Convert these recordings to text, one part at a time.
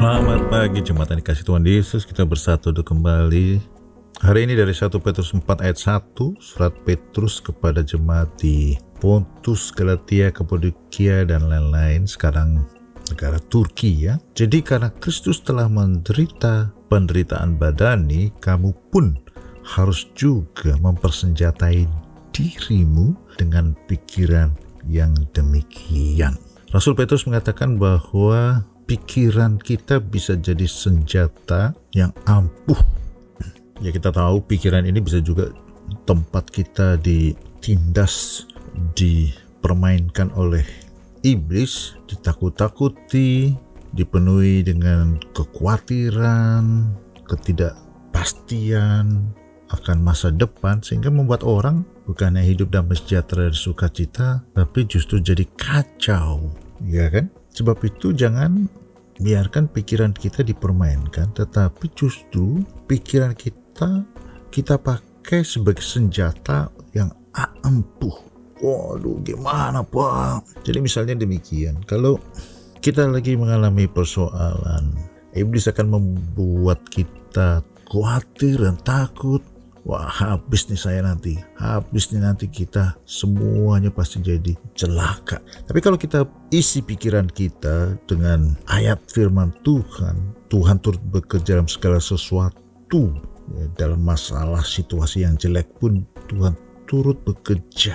Selamat pagi jemaat yang dikasih Tuhan Yesus. Kita bersatu untuk kembali. Hari ini dari 1 Petrus 4 ayat 1 Surat Petrus kepada jemaat di Pontus, Galatia, Kapadokia dan lain-lain. Sekarang negara Turki ya. Jadi karena Kristus telah menderita penderitaan badani Kamu pun harus juga mempersenjatai dirimu dengan pikiran yang demikian. Rasul Petrus mengatakan bahwa pikiran kita bisa jadi senjata yang ampuh. Ya kita tahu pikiran ini bisa juga tempat kita ditindas, dipermainkan oleh iblis, ditakut-takuti, dipenuhi dengan kekhawatiran, ketidakpastian akan masa depan sehingga membuat orang bukannya hidup dalam sejahtera dan sukacita tapi justru jadi kacau ya kan sebab itu jangan biarkan pikiran kita dipermainkan, tetapi justru pikiran kita kita pakai sebagai senjata yang ampuh. Waduh, gimana Pak? Jadi misalnya demikian, kalau kita lagi mengalami persoalan, iblis akan membuat kita khawatir dan takut wah habis nih saya nanti. Habis nih nanti kita semuanya pasti jadi celaka. Tapi kalau kita isi pikiran kita dengan ayat firman Tuhan Tuhan turut bekerja dalam segala sesuatu ya, dalam masalah situasi yang jelek pun Tuhan turut bekerja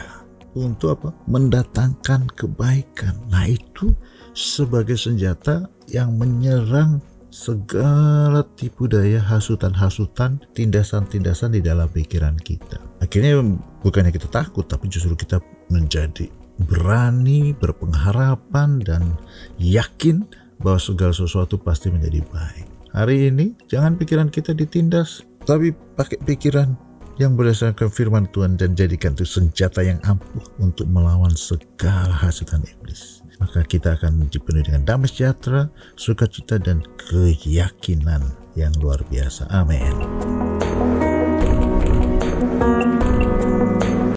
untuk apa? Mendatangkan kebaikan. Nah itu sebagai senjata yang menyerang segala tipu daya hasutan-hasutan, tindasan-tindasan di dalam pikiran kita. Akhirnya bukannya kita takut, tapi justru kita menjadi berani, berpengharapan, dan yakin bahwa segala sesuatu pasti menjadi baik. Hari ini jangan pikiran kita ditindas, tapi pakai pikiran yang berdasarkan firman Tuhan dan jadikan itu senjata yang ampuh untuk melawan segala hasutan iblis maka kita akan dipenuhi dengan damai sejahtera, sukacita dan keyakinan yang luar biasa. Amin.